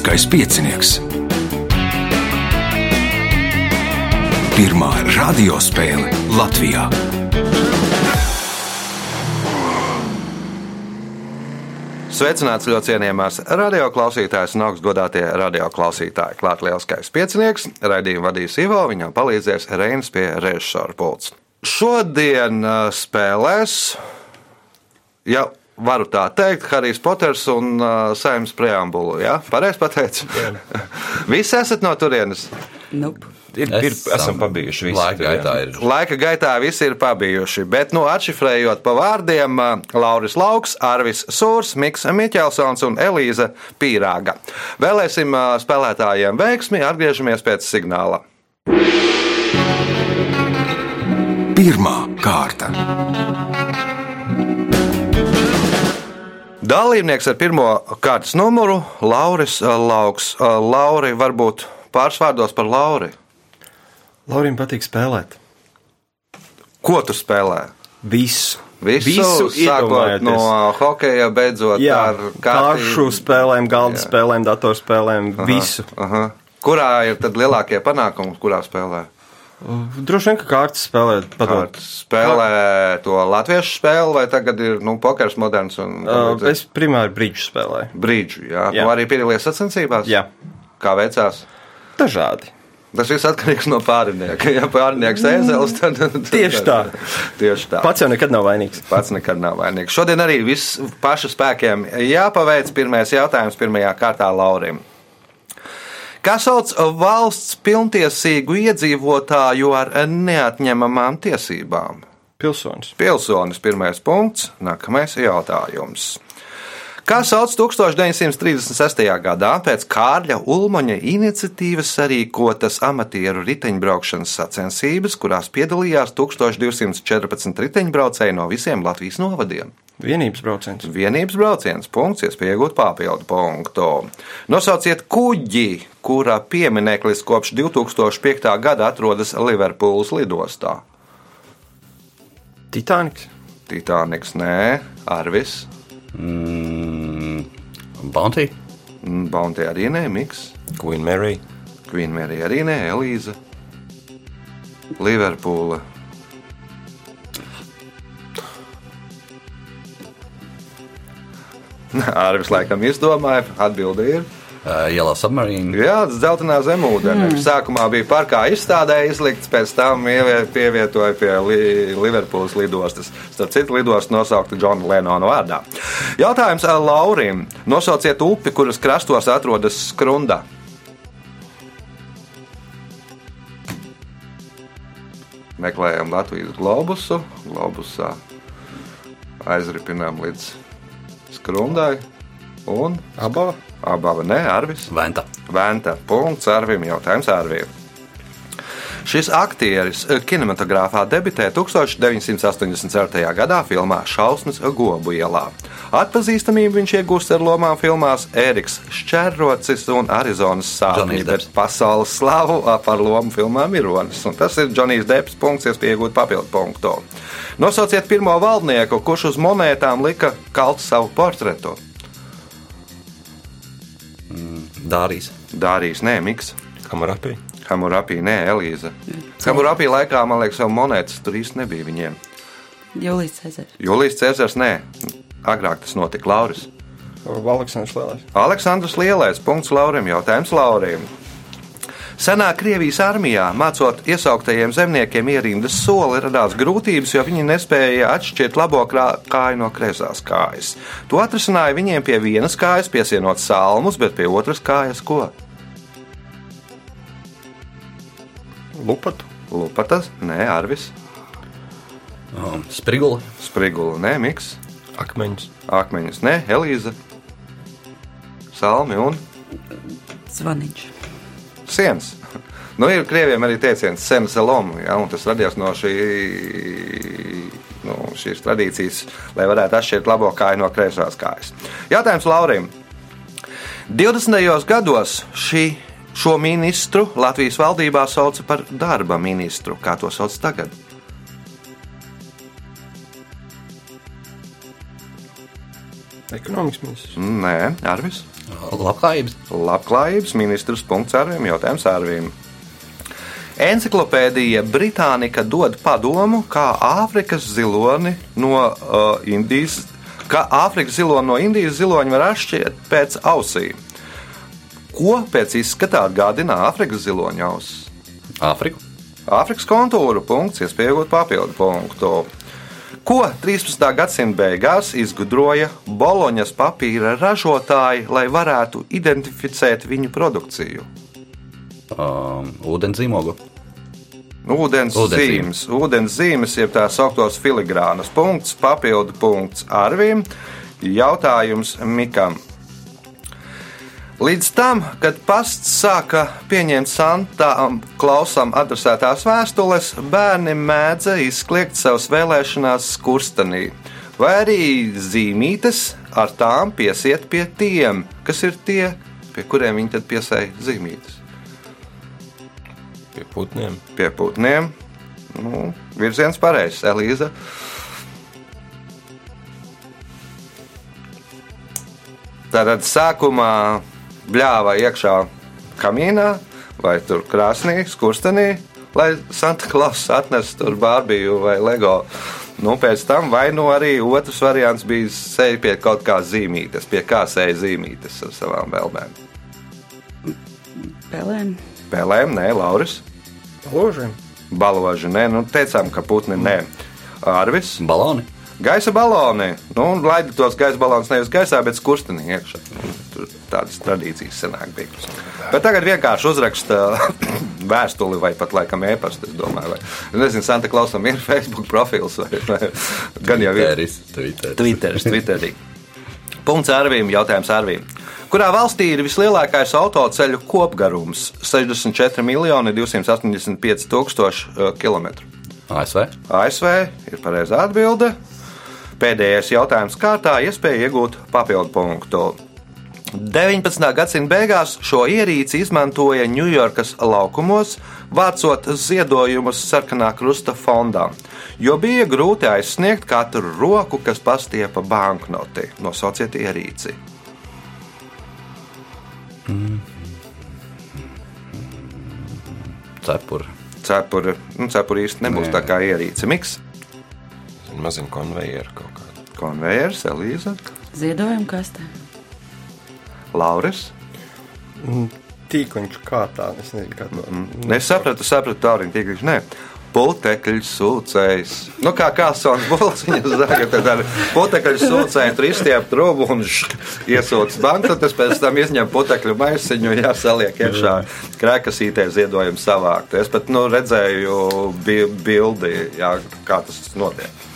Lieliskais piecinieks. Pirmā radiospēle Latvijā. Sveicināts ļoti cienījamās radioklausītājas un augstgadātie radioklausītāji. Klāt lielskais piecinieks, raidījumu vadīs Ivo, viņam palīdzēs Reinas pie režisora pults. Šodien uh, spēlēs, ja varu tā teikt, Harijs Poters un uh, Saimnes preambulu. Ja? Pareizi pateicu. Visi esat no turienes. Nope. Ir, ir, esam pabijuši visi. Laika jā. gaitā ir. Laika gaitā visi ir pabijuši, bet, nu, atšifrējot pa vārdiem, Lauris Lauks, Arvis Sūrs, Miks Miķelsons un Elīza Pīrāga. Vēlēsim ā, spēlētājiem veiksmi, atgriežamies pēc signāla. Pirmā kārta. Dalībnieks ar pirmo kārtas numuru - Lauris ā, Lauks. Ā, Lauri, varbūt pāris vārdos par Lauri. Laurim patīk spēlēt. Ko tu spēlē? Visu. Visu, Visu sākot no hokeja, beidzot Jā, ar kāršu spēlēm, galda Jā. spēlēm, datorspēlēm, visu. Aha. Kurā ir tad lielākie panākumi, kurā spēlē? Droši vien, ka kārtas spēlē padod. Kārt spēlē to latviešu spēli, vai tagad ir nu, pokers moderns un Uh, es primāri brīdžu spēlēju. brīdžu? Jā, jā. Nu, arī piedalījies sacensībās? Jā, Kā veicās? dažādi. Tas viss atkarīgs no pārinieka. Ja pārinieks ēzelis, tad, tad Tieši tā. Tieši tā. Pats jau nekad nav vainīgs. Pats nekad nav vainīgs. Šodien arī viss paša spēkiem jāpaveic. Pirmais jautājums pirmajā kārtā Laurim. Kā sauc valsts pilntiesīgu iedzīvotāju ar neatņemamām tiesībām? Pilsonis. Pilsonis pirmais punkts, nākamais jautājums. Kā sauc 1936. gadā pēc Kārļa Ulmaņa iniciatīvas sarīkotas amatieru riteņbraukšanas sacensības, kurās piedalījās 1214 riteņbraucēji no visiem Latvijas novadiem? Vienības brauciens. Vienības brauciens, punkts, iespēja iegūt papildu punktu. Nosauciet kuģi, kura piemineklis kopš 2005. gada atrodas Liverpūles lidostā. Titaniks. Titaniks, nē, Arvis, Mm, Bounty. Bounty arī nē, Miks, Queen Mary. Queen Mary arī nē, Elīza, Liverpūle. Arvis laikam izdomāja. Uh, Yellow Submarine. Jā, tas dzeltenā zemūdens. Mm. Sākumā bija parkā izstādē izlikts, pēc tam ievie- pievietoja pie li Liverpūles lidostas. Starp citu, lidostu nosaukta Džona Lenona vārdā. Jautājums ā, Laurim. Nosauciet upi, kuras krastos atrodas skrunda. Meklējam Latvijas globusu. Globusā aizripinām līdz skrundai. Un Abā. abām nē, Arvis. Venta. Venta. Punkts Arvim. Jautājums Arvim. Šis aktieris eh, kinematogrāfā debitē 1984. gadā filmā Šausmas Gobu ielā. Atpazīstamību viņš iegūst ar lomām filmās Eriks Šķērrocis un Arizonas sāpes, Džonijs bet pasaules slavu par lomu filmā Mironis. Un tas ir Džonijs Deps. Punkts, iespēja iegūt papildu punktu. Nosauciet pirmo valdnieku, kurš uz monētām lika kalt savu portretu. Dārijas. Dārijas, nē, Miks. Kamarapī. Hamurapī, nē, Elīza. Hamurapī laikā, man liekas, vēl monētas tur īsti nebija viņiem. Jūlijas Cezars. Jūlijas Cēzars, nē, agrāk tas notika Lauris. Aleksandrs Lielais. Aleksandrs Lielais, punkts Laurim, jautājums Laurim. Senā Krievijas armijā mācot iesauktajiem zemniekiem ierindas soli, radās grūtības, jo viņi nespēja atšķirt labo kāju no kreisās kājas. To atrisināja viņiem pie vienas kājas piesienot salmus, bet pie otras kājas ko? Lupatu. Lupatas, nē, Arvis, Um, Sprigula. Sprigula, nē, Miks. Akmeņus. Akmeņus, ne, Elīza, Salmi un Zvaniņš. Sienas. Nu, ir krieviem arī teiciens, senas elomu, ja, un tas radies no šī, nu, šīs tradīcijas, lai varētu atšķirt labo kāju no kreisās kājas. Jautājums Laurim. 20. gados šī, šo ministru Latvijas valdībā sauca par darba ministru. Kā to sauc tagad? Ekonomikas ministrs. Nē, Arvis. Labklājības. Labklājības ministrs. Punkts Arvim. Jautājums Arvim. Enciklopēdija Britānika dod padomu, kā Āfrikas ziloni no uh, Indijas, kā Āfrikas ziloni no Indijas ziloņa var atšķirt pēc ausīm. Ko pēc izskatā atgādina Āfrikas ziloņa ausis? Āfriku. Āfrikas kontūra punkts, iespējot papildu punktu. Ko 13. gadsimta beigās izgudroja Boloņas papīra ražotāji, lai varētu identificēt viņu produkciju? Um, ūdens zīmogu. Ūdens Ūdenszīmes. zīmes, ūdens zīmes, jeb tā sauktos filigrānas. Punkts, papildu punkts Arvim. Jautājums Mikam. Līdz tam, kad pasts sāka pieņemt Santam Klausam adresētās vēstules, bērni mēdza izkliegt savas vēlēšanās skurstenī, vai arī zīmītes ar tām piesiet pie tiem, kas ir tie, pie kuriem viņi tad piesēja zīmītes. Pie putniem. Pie putniem. Nu, virziens pareizs, Elīza. Tātad sākumā bļāva iekšā kamīnā vai tur krāsnī, skurstenī, lai Santa Klauss atnestu tur bārbiju vai LEGO. Nu, pēc tam vai nu arī otrs variants bija sēž pie kaut kā zīmītes, pie kā sēž zīmītes ar savām vēlmēm. Pelēm. Pēlēm, nē, Lauris. Ložiem. Baloži, nē, nu teicām, ka putni nē. Arvis, Baloni. gaisa baloni. Nu, un laidi tos gaisa balonus nevis gaisā, bet skurstenī iekšā. Tur tādas tradīcijas senāk bija. Bet tagad vienkārši uzraksta vēstuli vai pat laikam e-pastu. Es domāju, vai. Nezinu, Santa Klausam ir Facebook profils vai, vai gan jau ir. Twitteris. Twitter. Twitteris, Twitterī. Punkts Arvīm, jautājums Arvīm. Kurā valstī ir vislielākais autoceļu kopgarums - 64 miljoni 285 tūkstoši uh, kilometru? ASV. ASV ir pareizā atbilde. Pēdējais jautājums kārtā iespēja iegūt papildu punktu. 19. gadsimta beigās šo ierīci izmantoja Ņujorkas laukumos, vācot ziedojumus sarkanā krusta fondām, jo bija grūti aizsniegt katru roku, kas pastiepa banknoti. Nosauciet ierīci. Cepuri. Cepuri, nu, cepuri īsti nebūs Nē. tā kā ierīce. Miks, Maziņu konvejeru kaut kādu. konvejers, Elīza, Ziedojuma kastē. Lauris. Tīkliņš kā tā, es nezinu, kā to. Mm. Es sapratu, sapratu, tālāk, tīkliņš. Nē, putekļu sūcējs. Nu, kā kāsons bols, viņa zāga, tad ar putekļu sūcēju tur izstiep trubu un iesūc banknotes, pēc tam izņem putekļu maisiņu, jāsaliek iekšā krēkasītē ziedojumu savākt. Es pat, nu, redzēju bi bildi, jā, kā tas notiek.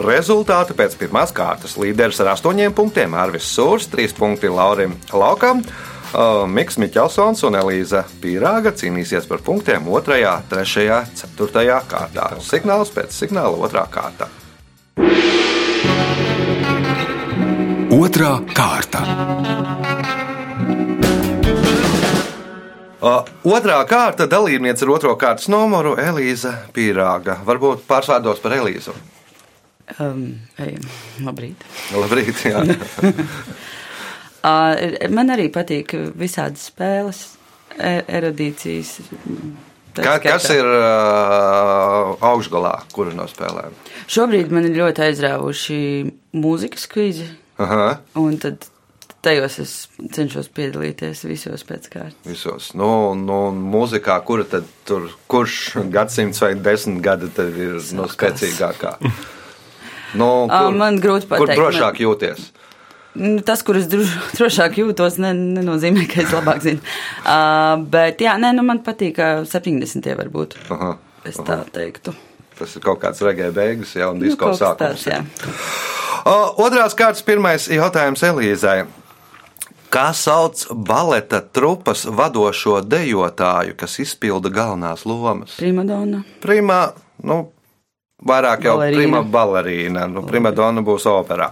Rezultāti pēc pirmās kārtas. Līderis ar astoņiem punktiem Arvis Sūrs, trīs punkti Laurim Laukam. Miks Miķelsons un Elīza Pīrāga cīnīsies par punktiem 2, 3, 4 kārtā. Signāls pēc signāla 2. kārta. Otra kārta. Otrā kārta dalībniece ar otro kārtas numuru Elīza Pīrāga. Varbūt pārsvārdos par Elīzu. Um, ejam. Labrīt. Labrīt, jā. Man arī patīk visādas spēles, e- erudīcijas. Kā, kas ir uh, augšgalā, kura no spēlēm? Šobrīd man ir ļoti aizrāvuši mūzikas kvizi, Aha. un tad tajos es cenšos piedalīties visos pēc kārtas. Visos. Nu, nu, mūzikā, kura tad tur, kurš gadsimts vai desmit gadi tad ir nu, Sākās. spēcīgākā? Nu, Ā, man grūti Kur pateikt, drošāk man- jūties? Nu, Tas, kur es droš, drošāk jūtos, ne, nenozīmē, ka es labāk zinu. Uh, bet, jā, nē, nu, man patīk, ka 70. varbūt. Aha. Es tā teiktu. Tas ir kaut kāds regēja beigas, jau un Nu, disko kas sākums. tāds, jā. O, Otrās kārtas pirmais jautājums Elīzai. Kā sauc baleta trupas vadošo dejotāju, kas izpilda galvenās lomas? Primadona. Primā, nu, vairāk jau Balerīna. prima balerīna. Nu, prima dona būs operā.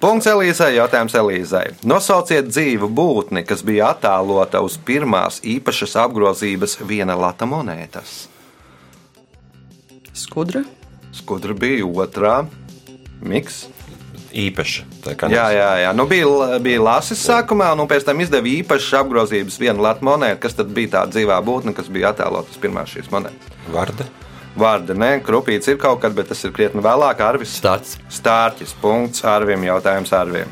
Punkts Elīzai, jautājums Elīzai. Nosauciet dzīvu būtni, kas bija attēlota uz pirmās īpašas apgrozības viena lata monētas. Skudra. Skudra bija otrā, miks, kā Jā, jā, jā. Nu, bija, bija lasis sākumā, un nu, pēc tam izdeva īpašas apgrozības vienu latu monētu, kas tad bija tā dzīvā būtne, kas bija attēlotas pirmās šīs monētas. Varda. Vārda, nē, krupīts ir kaut kad, bet tas ir krietni vēlāk. Arvis Starts. Stārķis, punkts, Arvim, jautājums Arvim.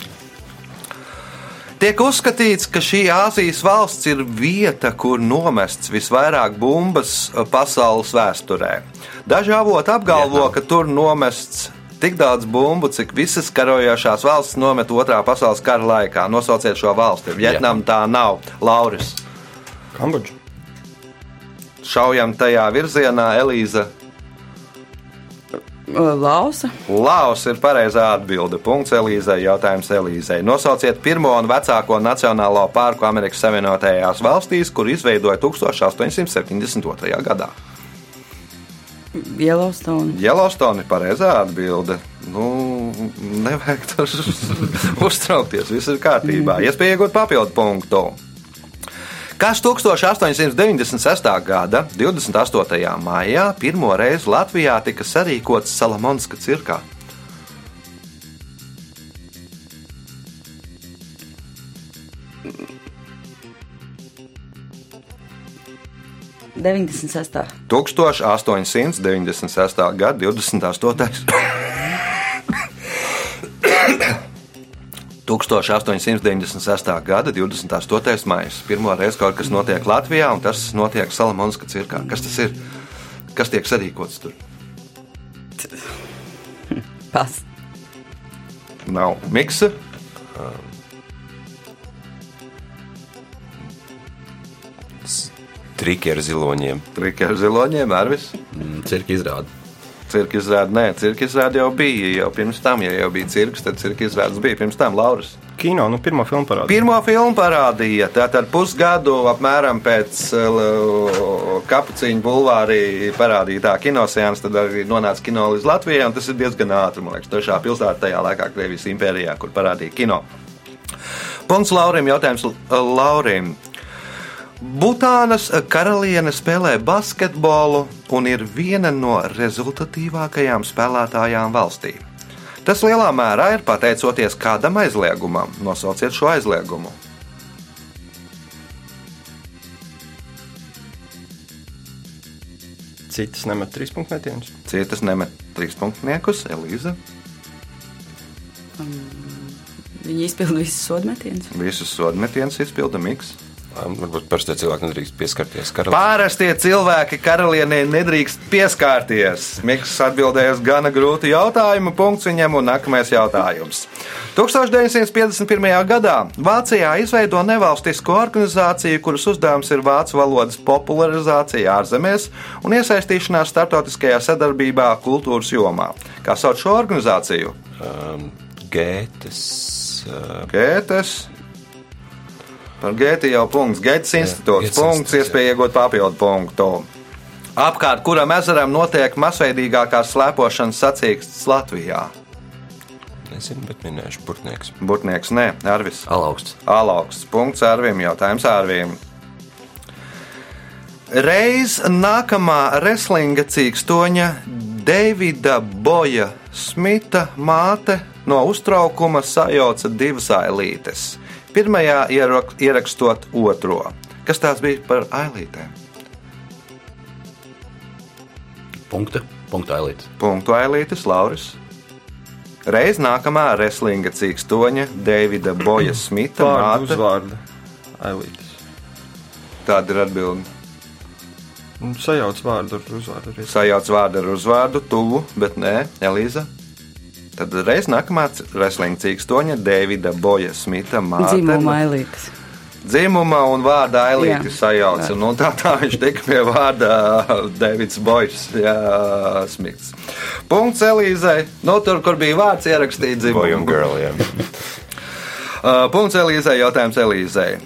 Tiek uzskatīts, ka šī Āzijas valsts ir vieta, kur nomests visvairāk bumbas pasaules vēsturē. Daži avoti apgalvo, ka tur nomests tik daudz bumbu, cik visas karojošās valstis nomet otrā pasaules kara laikā. Nosauciet šo valsti. Vietnam tā nav. Lauris. Kambodža. Šaujam tajā virzienā, Elīza. Lausa. Laos ir pareizā atbilde. Punkts Elīzai. Jautājums Elīzai. Nosauciet pirmo un vecāko nacionālo parku Amerikas Savienotajās valstīs, kur izveidoja 1872. gadā. Yellowstone. Yellowstone ir pareizā atbilde. Nu, nevajag tur uztraukties. Viss ir kārtībā. Iespēja iegūt papildu punktu. Kas 1896. gada 28. maijā pirmo reizi Latvijā tika sarīkots Salamonska cirkā? Deviņdesmit sestā. 1896. gada 28. 1896. gada 28. maija. Pirmo reizi kaut kas notiek Latvijā, un tas notiek Salamonska cirkā. Kas tas ir? Kas tiek sarīkots tur? Pas. Nav miksa. Triki ar ziloņiem. Triki ar ziloņiem, Arvis. Mm, Cirka izrāda. Cirka izrāde, nē, cirka izrāde jau bija. Jau pirms tam, ja jau bija cirks, tad cirka izrādes bija pirms tam Lauras. Kino, nu, pirmā filma parādīja. Pirmo filmu parādīja. Tātad pusgadu apmēram pēc uh, kapuciņu bulvārī parādītā kinoseans, tad arī nonāca kino līdz Latvijai. un Tas ir diezgan ātri. Man liekas, trešā pilsēta tajā laikā Krievijas impērijā, kur parādīja kino. Punkts Laurim. Jautājums Laurim. Butānas karaliene spēlē basketbolu un ir viena no rezultatīvākajām spēlētājām valstī. Tas lielā mērā ir pateicoties kādam aizliegumam. Nosauciet šo aizliegumu. Citas nemet trīs punktu metienus. Citas nemet trīs punktniekus, Elīza. Viņi izpilda visus sodmetienus. Visus sodmetienus izpilda Miks. Varbūt parasti cilvēki nedrīkst pieskarties karalim. Pārastie cilvēki karalienei nedrīkst pieskārties. Miks atbildēja uz gana grūtu jautājumu. Punkts viņam un nākamais jautājums. 1951. gadā Vācijā izveido nevalstisko organizāciju, kuras uzdevums ir vācu valodas popularizācija ārzemēs un iesaistīšanās starptautiskajā sadarbībā kultūras jomā. Kā sauc šo organizāciju? Um, Gētes. Uh, Gētes. Par Gēti jau punkts. Gētas institūts. Gētas Punkts, jā. iespēja iegūt papildu punktu. Apkārt kuram ezeram notiek masveidīgākās slēpošanas sacīkstes Latvijā? nezinu, bet minēšu burtnieks. Burtnieks, nē, Arvis. Alaugsts. Alaugsts. Punkts Arvim. Jautājums Arvim. Reiz nākamā wrestlinga cīkstoņa Davida Boja Smita māte no uztraukuma sajauca divas ailītes. Pirmajā ierak- ierakstot otro. Kas tās bija par ailītēm? Punkta. Punkta ailītes. Punktu ailītes Lauris. Reiz nākamā wrestlinga cīkstoņa Davida Boja Smita Vārdu māte. uzvārdu. Ailītis. Tāda ir atbilde. Un sajauc vārdu ar uzvārdu. arī. sajauc vārdu ar uzvārdu, tuvu, bet nē, Elīza. Tad reiz nākamā wrestling cīkstoņa Davida Boja Smita māte. Dzīvuma ailītes. Dzimuma un vārda ailīti sajauca. Nu, tā, tā viņš tika pie vārda Davids Bojas jā, Smits. Punkts Elīzai. Nu, tur, kur bija vārds ierakstīts Boy un dzimumu. girl, jā. Uh, Punkts Elīzai, jautājums Elīzai.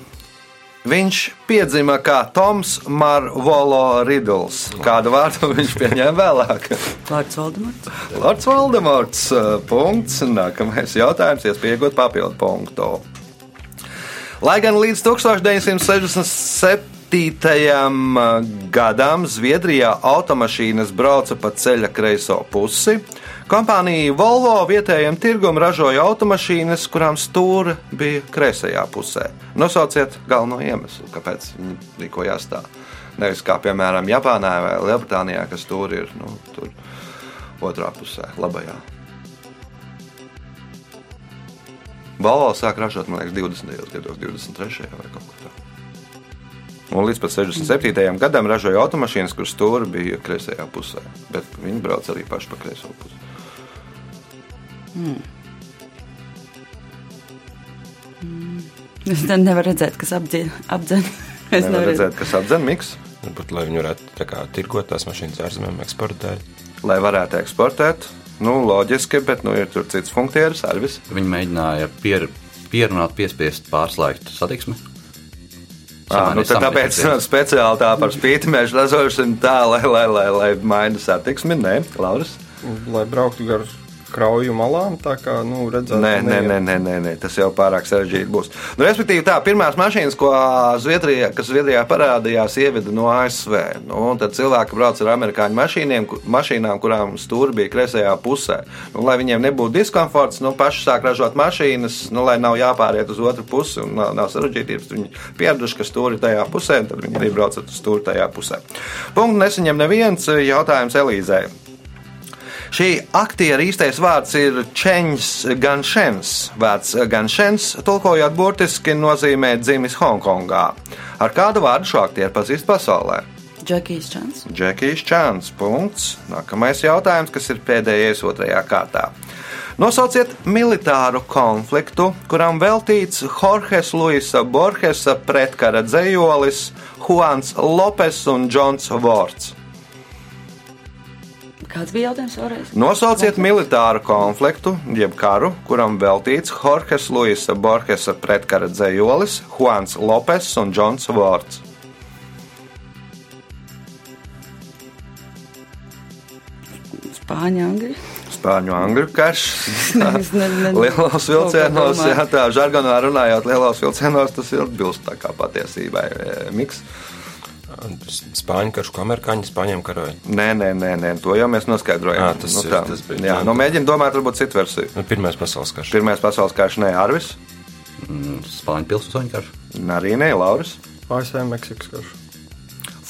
Viņš piedzima kā Toms Marvolo Ridls. Kādu vārdu viņš pieņēma vēlāk? Vārds Valdemārts. Lords Valdemārts. uh, Punkts. Nākamais jautājums, iespējot papildu punktu. Lai gan līdz 1967. gadam Zviedrijā automašīnas brauca pa ceļa kreiso pusi. Kompānija Volvo vietējiem tirgum ražoja automašīnas, kurām stūra bija kreisajā pusē. Nosauciet galveno iemeslu, kāpēc viņi rīkojās tā. Nevis kā piemēram Japānā vai Lielbritānijā, kas tur ir nu, tur otrā pusē, labajā. Volvo sāk ražot, man liekas, 20. gados, 23. vai kaut kur tā. Un līdz pat 67. gadam ražoja automašīnas, kuras stūra bija kreisajā pusē. Bet viņi brauc arī paši pa kreiso pusi. Mm. Es ne- nevaru redzēt, kas apdzen. apdzen. Es Nevar redzēt, kas apdzen miks, Varbūt, lai viņi varētu tā kā, tirgot tās mašīnas ārzemēm, eksportēt. lai varētu eksportēt. Nu, loģiski, bet nu, ir tur cits funkcijas, servis. Viņi mēģināja pier, pierunāt, piespiest pārslēgt satiksmi. Ah, nu, tad tāpēc Samanīt- speciāli tā par spīti mēs ražosim tā, lai, lai, lai, lai maina satiksmi. Nē, Lauris. Lai brauktu gar krauju malām, tā kā, nu, redzētu, Nē, nē, nē, nē, nē, nē, tas jau pārāk sarežģīti būs. Nu, respektīvi, tā pirmās mašīnas, ko Zviedrijā, kas Zviedrijā parādījās, ieveda no ASV. Nu, tad cilvēki brauc ar amerikāņu mašīniem, mašīnām, kurām stūri bija kreisajā pusē. Nu, lai viņiem nebūtu diskomforts, nu, paši sāk ražot mašīnas, nu, lai nav jāpāriet uz otru pusi un nav, nav sarežģītības. Viņi pieraduši, ka stūri tajā pusē, tad viņi arī brauc ar stūri tajā pusē. Punkts nesaņem neviens jautājums Elīzei. Šī aktiera īstais vārds ir Čeņš Ganšens. Vārds Ganšens, tulkojot burtiski, nozīmē dzimis Hongkongā. Ar kādu vārdu šo aktieru pazīst pasaulē? Džekijs Čans. Džekijs Čāns. Punkts. Nākamais jautājums, kas ir pēdējais otrajā kārtā. Nosauciet militāru konfliktu, kuram veltīts Jorges Luisa Borgesa pretkara dzējolis Juans Lopes un Džons Vorts. Kāds bija jautājums vēlreiz? Nosauciet militāru konfliktu, jeb karu, kuram veltīts Jorges Luisa Borgesa pretkara dzējolis Juans Lopes un Džons Vorts. Spāņu, angļu. Spāņu angļu karš. Lielos vilcienos, jā, tā žargonā runājot, lielos vilcienos tas ir atbilst tā kā patiesībai. e, Miks? Spāņu karš, ko amerikāņi spāņiem karoja. Nē, nē, nē, nē, to jau mēs noskaidrojām. Ā, tas nu, ir- tā. tas bija- jā, nu, mēģinu domāt, varbūt citu versiju. Nu, Pirmais pasaules karš. Pirmais pasaules karš, nē, Arvis, Spāņu pilsēņu karš. arī nē, Lauris. ASV Meksikas karš.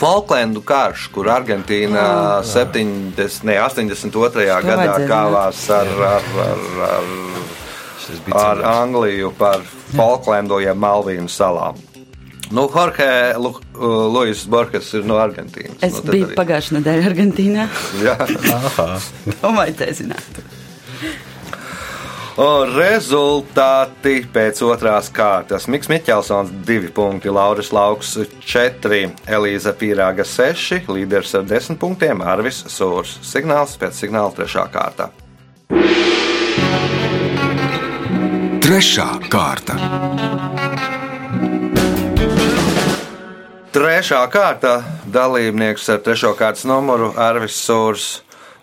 Falklendu karš, kur Argentīna 70, ne, 82. gadā vajadzēja kāvās ar, ar, ar, ar, ar cilvēks. Angliju par Falklendu jeb Malvīnu salām. Nu, Jorge Lu, uh, Luis Borges ir no Argentīnas. Es nu, tad biju arī- pagājušajā nedēļā Argentīnā. Jā. Domāju, te zinātu. Un rezultāti pēc otrās kārtas. Mikls Miķelsons 2 punkti, Lauris Lauks 4, Elīza Pīrāga 6, līderis ar 10 punktiem, Arvis Sūrs. Signāls pēc signāla 3. kārta. Trešā kārta. Trešā kārta dalībnieks ar trešo kārtas numuru Arvis Sūrs.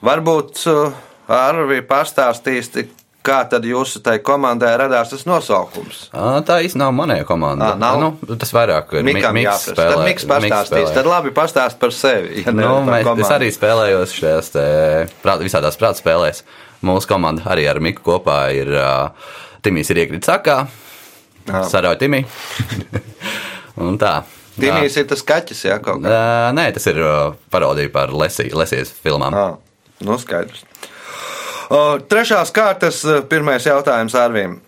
Varbūt uh, Arvi pastāstīsi, kā tad jūsu tai komandai radās tas nosaukums. Ā, Tā īsti nav. Ā, nav? Nu, tas vairāk ir Mikam Mi-. Tad spēlē- Miks pastāstīs. Tad labi pastāst par sevi. Ja Nu, mēs, es arī spēlējos šajās te prāt, visādās prāta spēlēs. Mūsu komanda arī ar Miku kopā ir. Uh, Timijs ir iekrits sakā, sarauj Timī. Un tā. Timijs ir tas kaķis, jā, kaut kā. Uh, nē, tas ir uh, parodija par Lesī, Lesijas filmām. Ah, nu skaidrs. O, trešās kārtas pirmais jautājums Arvim.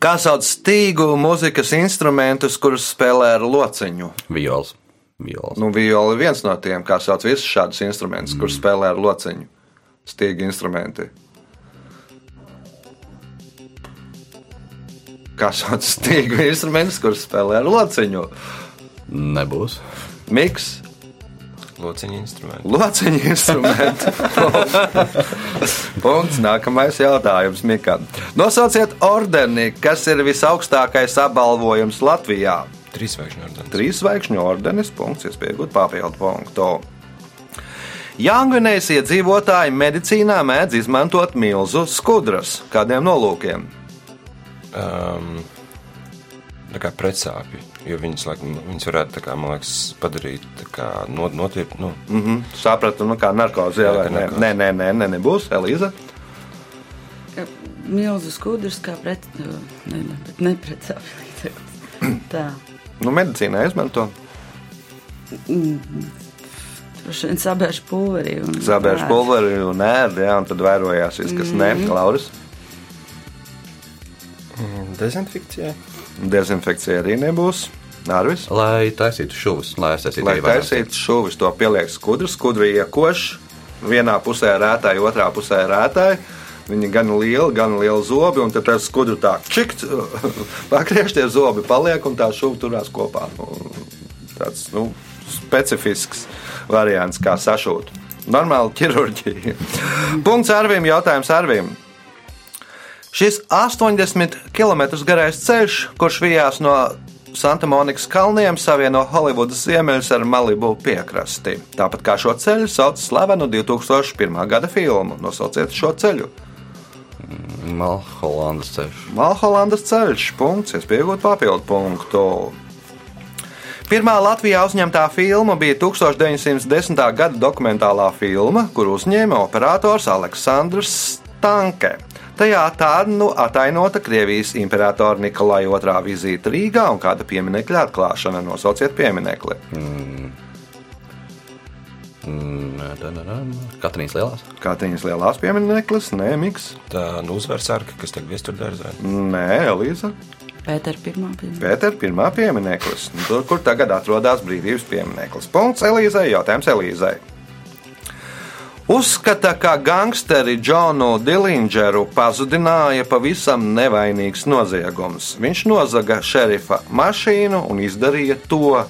Kā sauc stīgu mūzikas instrumentus, kurus spēlē ar lociņu? Viols. Viols. Nu, viola ir viens no tiem, kā sauc visus šādus instrumentus, kurus spēlē ar lociņu. Stīgu instrumenti. Kā sauc stīgu instrumentus, kurus spēlē ar lociņu? Nebūs. Miks. Lociņa instrumenti. Lociņa instrumenti. Punkts. Nākamais jautājums Mikam. Nosauciet ordeni, kas ir visaugstākais apbalvojums Latvijā. Trīs zvaigžņu ordenis. Trīs zvaigžņu ordenis, punkts, iespējot papildu punktu. Jāngvinējas iedzīvotāji medicīnā mēdz izmantot milzu skudras. Kādiem nolūkiem? Um, tā kā pretsāpju. Jo viņas, laikam, viņas varētu, kā, man liekas, padarīt kā no- notirt. Nu, Mhm, Sapratu, nu kā narkoze jau ne? narkoze. Nē, nē, nē, nē, nebūs. Elīza. Milzu skudrs kā pret, ne, ne, bet ne pret sāpju līdzeklis. Tā. Nu, medicīnā izmanto. Droši vien sabēšu pulverī. ēd. pulveri un ērdi, jā, un tad vērojās viss, kas nē, Lauris. Dezinfekcijai. Dezinfekcija arī nebūs. Arvis. Lai taisītu šūvis, lai aiztaisītu Lai arī taisītu šuvis, to pieliek skudrs, skudri iekoš. Vienā pusē rētāji, otrā pusē rētāji. Viņi gan lieli, gan lieli zobi, un tad tas skudru tā čikt, pagriež tie zobi paliek, un tā šuva turās kopā. Nu, tāds, nu, specifisks variants, kā sašūt. Normāla ķirurģija. Punkts Arvim, jautājums Arvim. Šis 80 km garais ceļš, kurš vijās no Santa Monikas kalniem, savieno Holivudas ziemeļus ar Malibu piekrasti. Tāpat kā šo ceļu sauc slavenu 2001. gada filmu. Nosauciet šo ceļu. Malholandas ceļš. Malholandas ceļš. Punkts, es pieņemu papildu punktu. Pirmā Latvijā uzņemtā filma bija 1910. gada dokumentālā filma, kur uzņēma operators Aleksandrs Stanke. Tajā tā nu atainota Krievijas imperatora Nikolai II vizīte Rīgā un kāda pieminiekļa atklāšana. Nosauciet pieminekli. Katrīnas lielās. Katrīnas lielās piemineklis, nē, Miks, tā nu, uzvaras arka, kas tiek viesturdārzā. nē, Elīza. Pēter pirmā pirmā. Pēter, pirmā piemineklis. Tur, kur tagad atrodas brīvības piemineklis. Punkts Elīzai, jautājums Elīzai. Uzskata, ka gangsteri Džonu Dillingeru pazudināja pavisam nevainīgs noziegums. Viņš nozaga šerifa mašīnu un izdarīja to.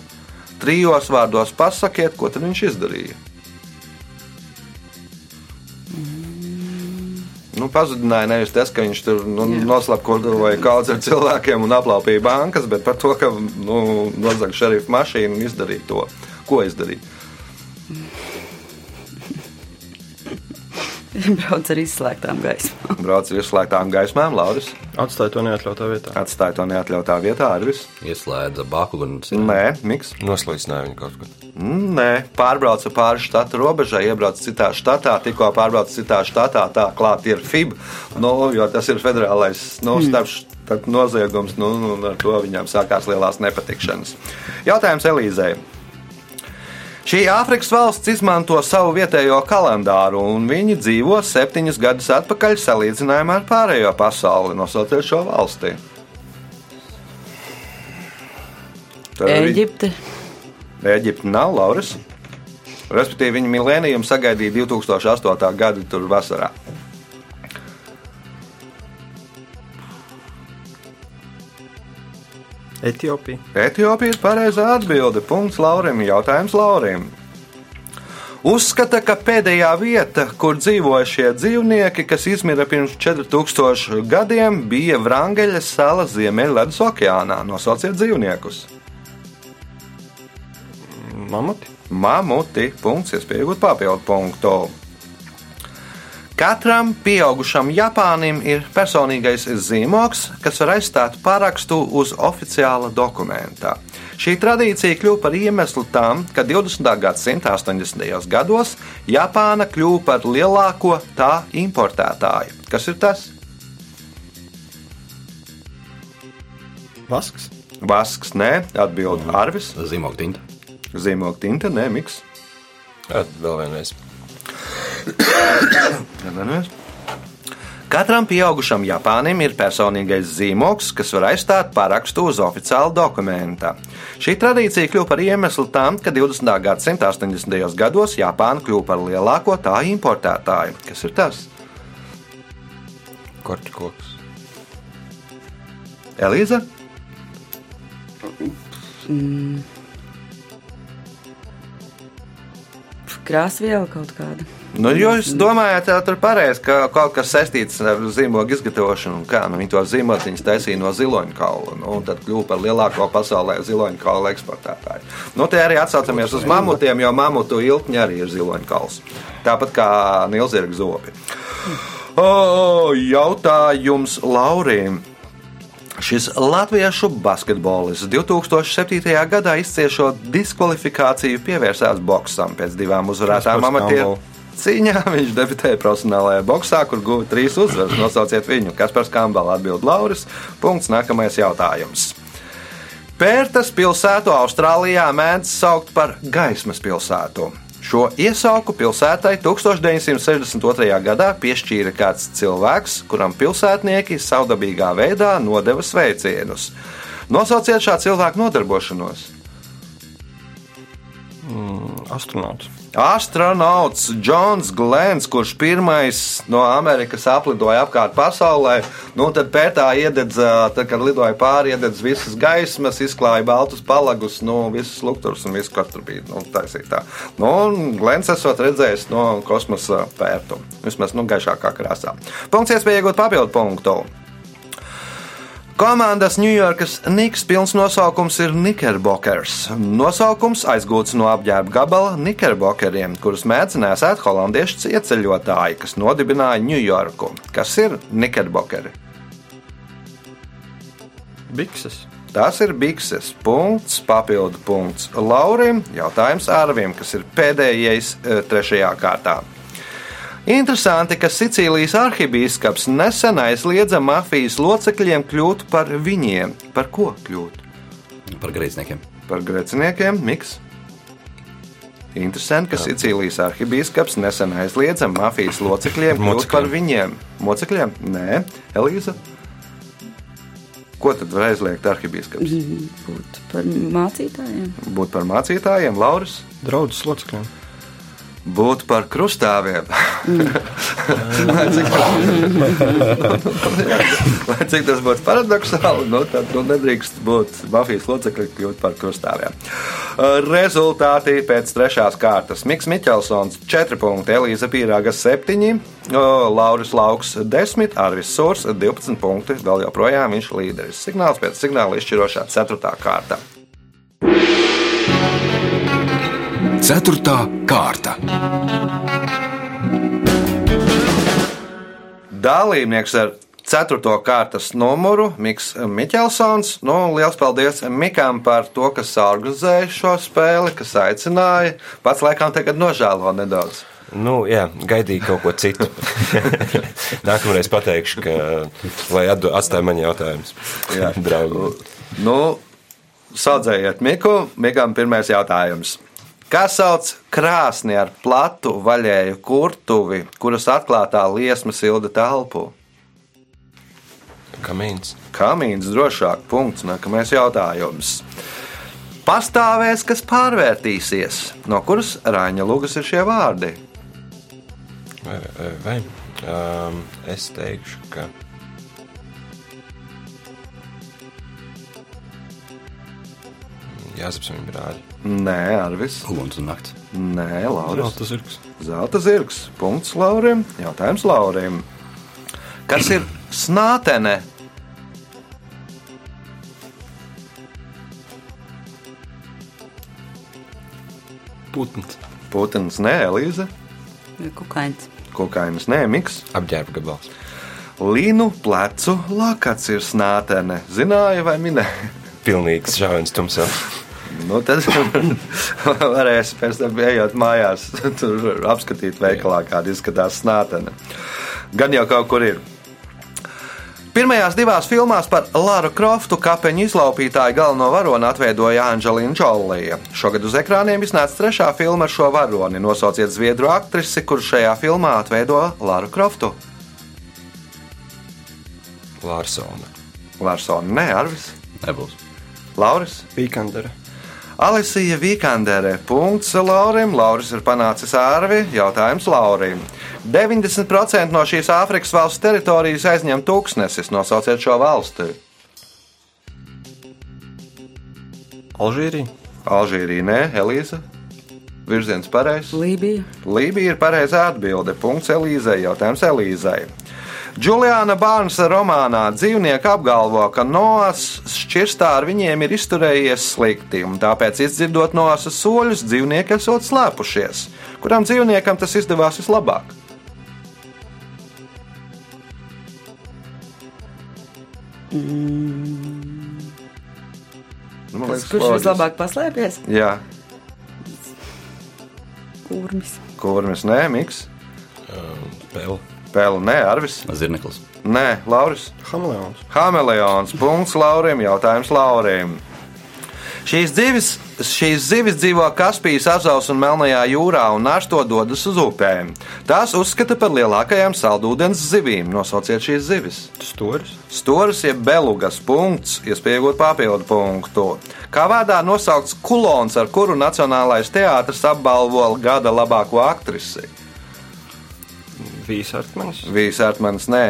Trijos vārdos pasakiet, ko tad viņš izdarīja. Nu, pazudināja nevis tas, ka viņš tur nu, noslapkoja kaudzes ar cilvēkiem un aplaupīja bankas, bet par to, ka nu, nozaga šerifa mašīnu un izdarīja to. Ko izdarīja? Brauc ar izslēgtām gaismām. Brauc ar izslēgtām gaismām, Lauris. Atstāja to neatļautā vietā. Atstāja to neatļautā vietā, Arvis. Ieslēdza baku un Nē, Miks. Noslīcināja viņu kaut kur. Nē, pārbrauca pāri štata robežai, iebrauca citā štatā, tikko pārbrauca citā štatā, tā klāt ir FIB, nu, jo tas ir federālais nu, starp starp noziegums, nu, nu, un ar to viņām sākās lielās nepatikšanas. Jautājums Elīzei. Šī Āfrikas valsts izmanto savu vietējo kalendāru, un viņi dzīvo septiņus gadus atpakaļ salīdzinājumā ar pārējo pasauli. Nosauciet šo valsti. Eģipte. Eģipte nav Lauris. Respektīvi, viņa milēniju sagaidīja 2008. gada vasarā. Etiopija. Etiopija ir pareizā atbilde. Punkts Laurim. Jautājums Laurim. Uzskata, ka pēdējā vieta, kur dzīvoja šie dzīvnieki, kas izmira pirms 4000 gadiem, bija Vrangeļas sala Ziemeļvidus okeānā. Nosauciet dzīvniekus. Mamuti. Mamuti. Punkts, iespējot papildu punktu. Katram pieaugušam Japānim ir personīgais zīmoks, kas var aizstāt parakstu uz oficiāla dokumenta. Šī tradīcija kļuva par iemeslu tam, ka 20. gadsimta 80. gados Japāna kļuva par lielāko tā importētāju. Kas ir tas? Vasks. Vasks, nē, atbild Arvis. zīmogu tinta. Zīmoga tinta, nē, miks. Vēl vienreiz. Katram pieaugušam Japānim ir personīgais zīmoks, kas var aizstāt parakstu uz oficiāla dokumenta. Šī tradīcija kļuva par iemeslu tam, ka 20. gadsimta 80. gados Japāna kļuva par lielāko tā importētāju. Kas ir tas? Korķa koks. Elīza? Krāsviela kaut kāda. Nu, jūs domājat, ka pareizi, ka kaut kas saistīts ar zīmogu izgatavošanu, kā nu, viņi to zīmotiņus taisīja no ziloņa kaula, nu, un tad kļuva par lielāko pasaulē ziloņa kaula eksportētāju. Nu, te arī atsaucamies uz mamutiem, jo mamutu ilkņi arī ir ziloņa kauls. Tāpat kā nilzirga zobi. O, jautājums Laurim. Šis latviešu basketbolists 2007. gadā izciešot diskvalifikāciju pievērsās boksam pēc divām uzvarētām Kaspars Kambala. cīņām. Viņš debitēja profesionālajā boxā, kur guva trīs uzvaras. Nosauciet viņu, kas par skandālu atbild Lauris. Punkts. Nākamais jautājums. Pērtas pilsētu Austrālijā mēdz saukt par gaismas pilsētu. Šo iesauku pilsētai 1962. gadā piešķīra kāds cilvēks, kuram pilsētnieki savdabīgā veidā nodeva sveicienus. Nosauciet šā cilvēka nodarbošanos. Astronauts. Astronauts Džons Glens, kurš pirmais no Amerikas aplidoja apkārt pasaulē, nu tad pētā iededz, tad, kad lidoja pāri, iededz visas gaismas, izklāja baltus palagus, nu, visas lukturus un visu, kas tur bija nu, taisītā. Nu, un Glens esot redzējis no kosmosa pērtu, vismaz nu, gaišākā krāsā. Punkts iespēja iegūt papildu punktu. Komandas Ņujorkas Niks pilns nosaukums ir Knickerbockers. Nosaukums aizgūts no apģērba gabala Knickerbockeriem, kurus mēdz nesēt holandiešu ieceļotāji, kas nodibināja Ņujorku. Kas ir Knickerbockeri? Bikses. Tas ir bikses. Punkts, papildu punkts Laurim. Jautājums Arvim, kas ir pēdējais eh, trešajā kārtā. Interesanti, ka Sicīlijas arhibīskaps nesen aizliedza mafijas locekļiem kļūt par viņiem. Par ko kļūt? Par grēciniekiem. Par greciniekiem, Miks. Interesanti, ka Sicīlijas arhibīskaps nesen aizliedza mafijas locekļiem kļūt Mocekļiem. par viņiem. Mocekļiem? Nē, Elīza. Ko tad var aizliegt arhibīskaps? Būt par mācītājiem. Būt par mācītājiem, Lauris, Draudzes locekļiem. Būt par krustāviem. lai, cik, lai cik tas būtu paradoxāli, nu, tad nu, nedrīkst būt mafijas locekļi kļūt par krustāviem. Uh, Rezultāti pēc trešās kārtas. Miks Miķelsons 4 punkti, Elīza Pīrāga 7, Lauris Lauks 10, Arvis Sūrs 12 punkti. Vēl joprojām viņš līderis. Signāls pēc signāla izšķirošā 4. kārta. Ceturtā kārta. Dalībnieks ar 4. kārtas numuru Miks Miķelsons. Nu, liels paldies Mikam par to, kas organizēja šo spēli, kas aicināja. Pats laikam tagad nožēlo nedaudz. Nu, jā, gaidīju kaut ko citu. Nākamreiz pateikšu, ka, lai atstāj man jautājumus. Jā. draugi. Nu, saudzējiet Miku. Mikam pirmais jautājums. Kā sauc krāsni ar platu vaļēju kurtuvi, kuras atklātā liesma silda telpu? Kamīns. Kamīns drošāk. Punkts. Nākamais jautājums. Pastāvēs, kas pārvērtīsies. No kuras Rāņa Lūgas ir šie vārdi? Vai, vai? Um, es teikšu, ka. Jāsaps viņa brāļi. Nē, Arvis. Uguns un nakts. Nē, Lauris. Zelta zirgs. Zelta zirgs. Punkts Laurim. Jautājums Laurim. Kas ir snātene? Putns. Putins, nē, Elīze. Kukains. Kokainis, nē, Miks. Apģērba gabals. Līnu plecu lakats ir snātene. Zināja vai minēja? Pilnīgs žāvens tumsā. Nu, tad varēs pēc tam ejot mājās, tur apskatīt veikalā, kāda izskatās snātene. Gan jau kaut kur ir. Pirmajās divās filmās par Lara Kroftu kapeņu izlaupītāju galveno varoni atveidoja Anģelīna Čolija. Šogad uz ekrāniem iznāca trešā filma ar šo varoni. Nosauciet zviedru aktrisi, kurš šajā filmā atveido Lara Kroftu. Lārsona. Larsona, nē, Arvis, Nebūs. Lauris. Vīkandere. Alisija Vīkandere. Punkts Laurim. Lauris ir panācis ārvi. Jautājums Laurim. 90% no šīs Āfrikas valsts teritorijas aizņem tūkstnesis. Nosauciet šo valsti. Alžīrija. Alžīrija, nē, Elīza. Virziens pareizs. Lībija. Lībija ir pareizā atbilde. Punkts Elīzei. Jautājums Elīzei. Juliana Bārnsa romānā dzīvnieki apgalvo, ka Noās šķirstā ar viņiem ir izturējies slikti, un tāpēc, izdzirdot Noās soļus, dzīvnieki esot slēpušies. Kuram dzīvniekam tas izdevās vislabāk? Nu, man Tas, liekas, kurš loģiski. vislabāk paslēpjas? Jā, Kurmis. kurmis nē, Miks. Pēl. Pēle, nē, Arvis. Zirneklis. Nē, Lauris. Hameleons. Hameleons. Punkts Laurim. Jautājums Laurim. Šīs zivis, šīs zivis dzīvo Kaspijas azaus un Melnajā jūrā un nārsto dodas uz upēm. Tās uzskata par lielākajām saldūdens zivīm. Nosauciet šīs zivis. Storis. Storis jeb belugas punkts, iespējot papildu punktu. Kā vārdā nosaukts kulons, ar kuru Nacionālais teātris apbalvo gada labāko aktrisi? Vīsartmanis. Vīsārtmanis, nē,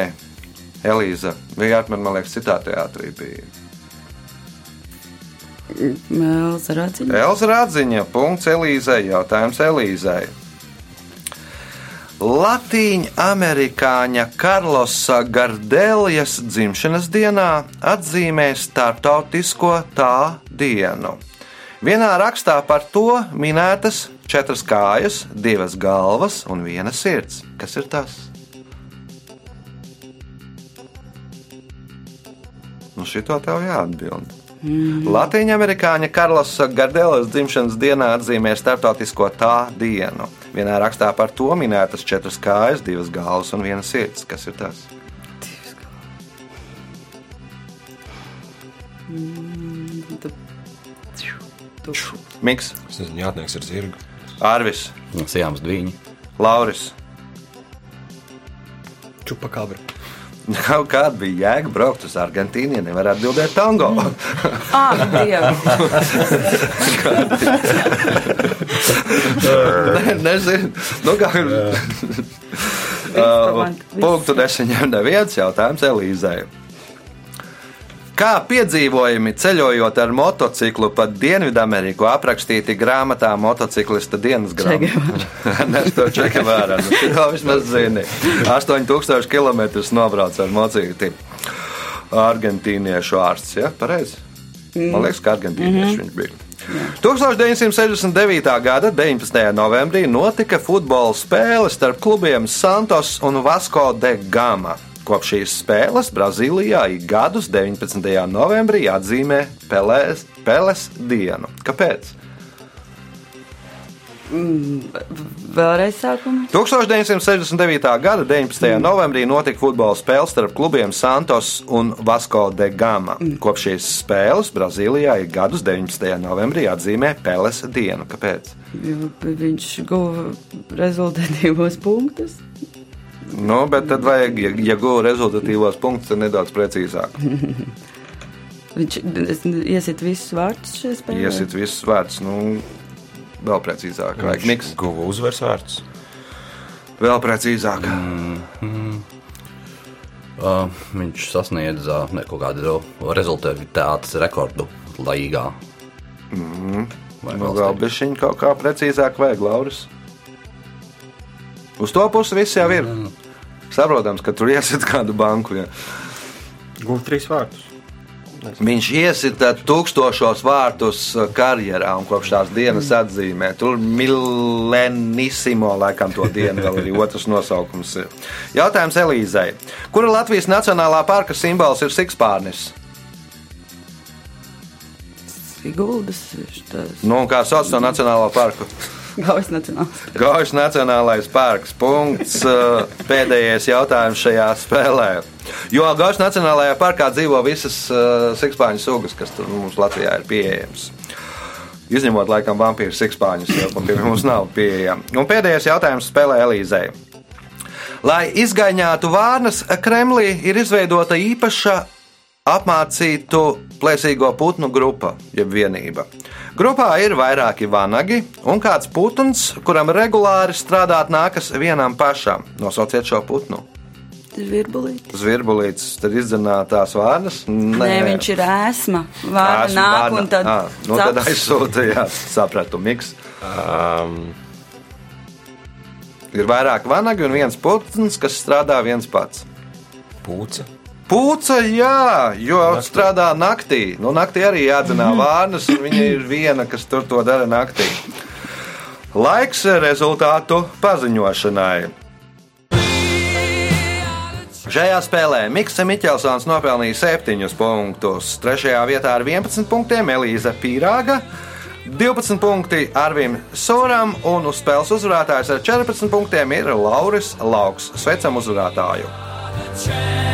Elīza. Vīsārtmanis, man liekas, citā teātrī bija. Elza Radziņa. Elza Rādziņa, punkts Elīzei, jautājums Elīzei. Latīņa amerikāņa Karlosa Gardelijas dzimšanas dienā atzīmē starptautisko tā dienu. Vienā rakstā par to minētas četras kājas, divas galvas un viena sirds. Kas ir tas? Nu, šito tev jāatbild. Latvijas amerikāņa Karlosa Gardelas dzimšanas dienā atzīmē starptautisko tā dienu. Vienā rakstā par to minētas četras kājas, divas galvas un viena sirds. Kas ir tas? Miks, Es nezinu, jātnieks ar zirgu. Arvis, Sijāms dviņi. Lauris. Čupakabra. Kaut kāda bija jēga braukt uz Argentīnu, ja nevar atbildēt tango. Ah, Dievi. Ne, nezinu, nu, kā ir. Punktu desmiņiem neviens jautājums Elīzei. Kā piedzīvojumi ceļojot ar motociklu pa Dienvidameriku aprakstīti grāmatā Motociklista dienas grāmatā? Ernesto Čekavārā. Nu, to vismaz zini. 8000 km nobrauc ar motocikli. Argentīniešu ārsts, ja? Pareizi? Man liekas, ka argentīnieši viņš bija. 1969. gada 19. novembrī notika futbola spēle starp klubiem Santos un Vasco de Gama. Kopš šīs spēles Brazīlijā ik gadus 19. novembrī atzīmē Pelēs, Peles dienu. Kāpēc? Vēlreiz sākumā. 1969. gada 19. novembrī notika futbola spēle starp klubiem Santos un Vasco de Gama. Kopš šīs spēles Brazīlijā ik gadus 19. novembrī atzīmē Peles dienu. Kāpēc? Jo Viņš guva rezultatīvos punktus. Nu, bet tad vajag, ja, ja guva rezultatīvos punktus, tad nedaudz precīzāk. Viņš es- iesit visus vārdus šajā spēlē. Iesit visus vārdus, nu, vēl precīzāk. Vajag miks, Guva uzvaras vārds. vēl precīzāk. Uh, viņš sasniedza ne, kaut kādu rezultātu rekordu Latvijā. Mm. Nu, vēl bišķiņ kaut kā precīzāk vajag, Lauris. Uz to pusi viss jau ir. Saprotams, ka tur iesit kādu banku. Ja. Guva trīs vārdus. Viņš iesita tūkstošos vārtus karjerā un kopš tās dienas atzīmē. Tur milenisimo laikam to dienu vēl arī otrs nosaukums ir. Jautājums Elīzei. Kura Latvijas Nacionālā parka simbols ir sikspārnis? Siguldas. Nu, kā sauc to Nacionālo parku? Gaujas nacionāls. Gaujas Nacionālais parks. Punkts. Pēdējais jautājums šajā spēlē. Jo Gaujas Nacionālajā parkā dzīvo visas uh, sikspāņu sugas, kas mums Latvijā ir pieejamas. Izņemot, laikam, vampīru sikspāņus, jo pie mums nav pieejami. Un pēdējais jautājums spēlē Elīzei. Lai izgaņātu vārnas, Kremlī ir izveidota īpaša apmācītu plēsīgo putnu grupa, jeb vienība. Grupā ir vairāki vanagi un kāds putns, kuram regulāri strādāt nākas vienam pašam. Nosauciet šo putnu. Virbulīti. Zvirbulīts, tad izdzenātās vārnas. Nē, viņš ir ēsma. Vārna Esmu nāk vārna. un tad. Ā, nu, tad caps. aizsūta, jā, sapratu, miks. Um, Ir vairāk vanagi un viens putns, kas strādā viens pats. pūce. Pūce, jā, jo naktī. strādā naktī. Nu, naktī arī jādzenā vārnas, un viņa ir viena, kas tur to dara naktī. Laiks rezultātu paziņošanai. Šajā spēlē Mikls Miķelsons nopelnīja 7 punktus. Trešajā vietā ar 11 punktiem Elīza Pīrāga. 12 punkti Arvim Soram un uz spēles uzvarētājs ar 14 punktiem ir Lauris Lauks. Sveicam uzvarētāju! Champions,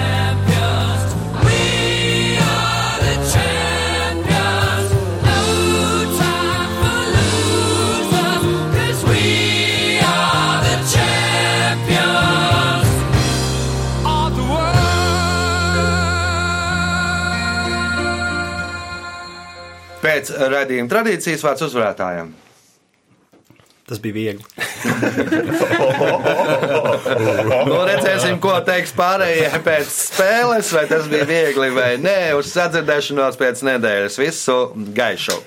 Pēc raidījuma tradīcijas vārds uzvarētājiem. Tas bija viegli. Nu, redzēsim, ko teiks pārējie pēc spēles, vai tas bija viegli vai nē. Uz sadzirdēšanos pēc nedēļas. Visu gaišu!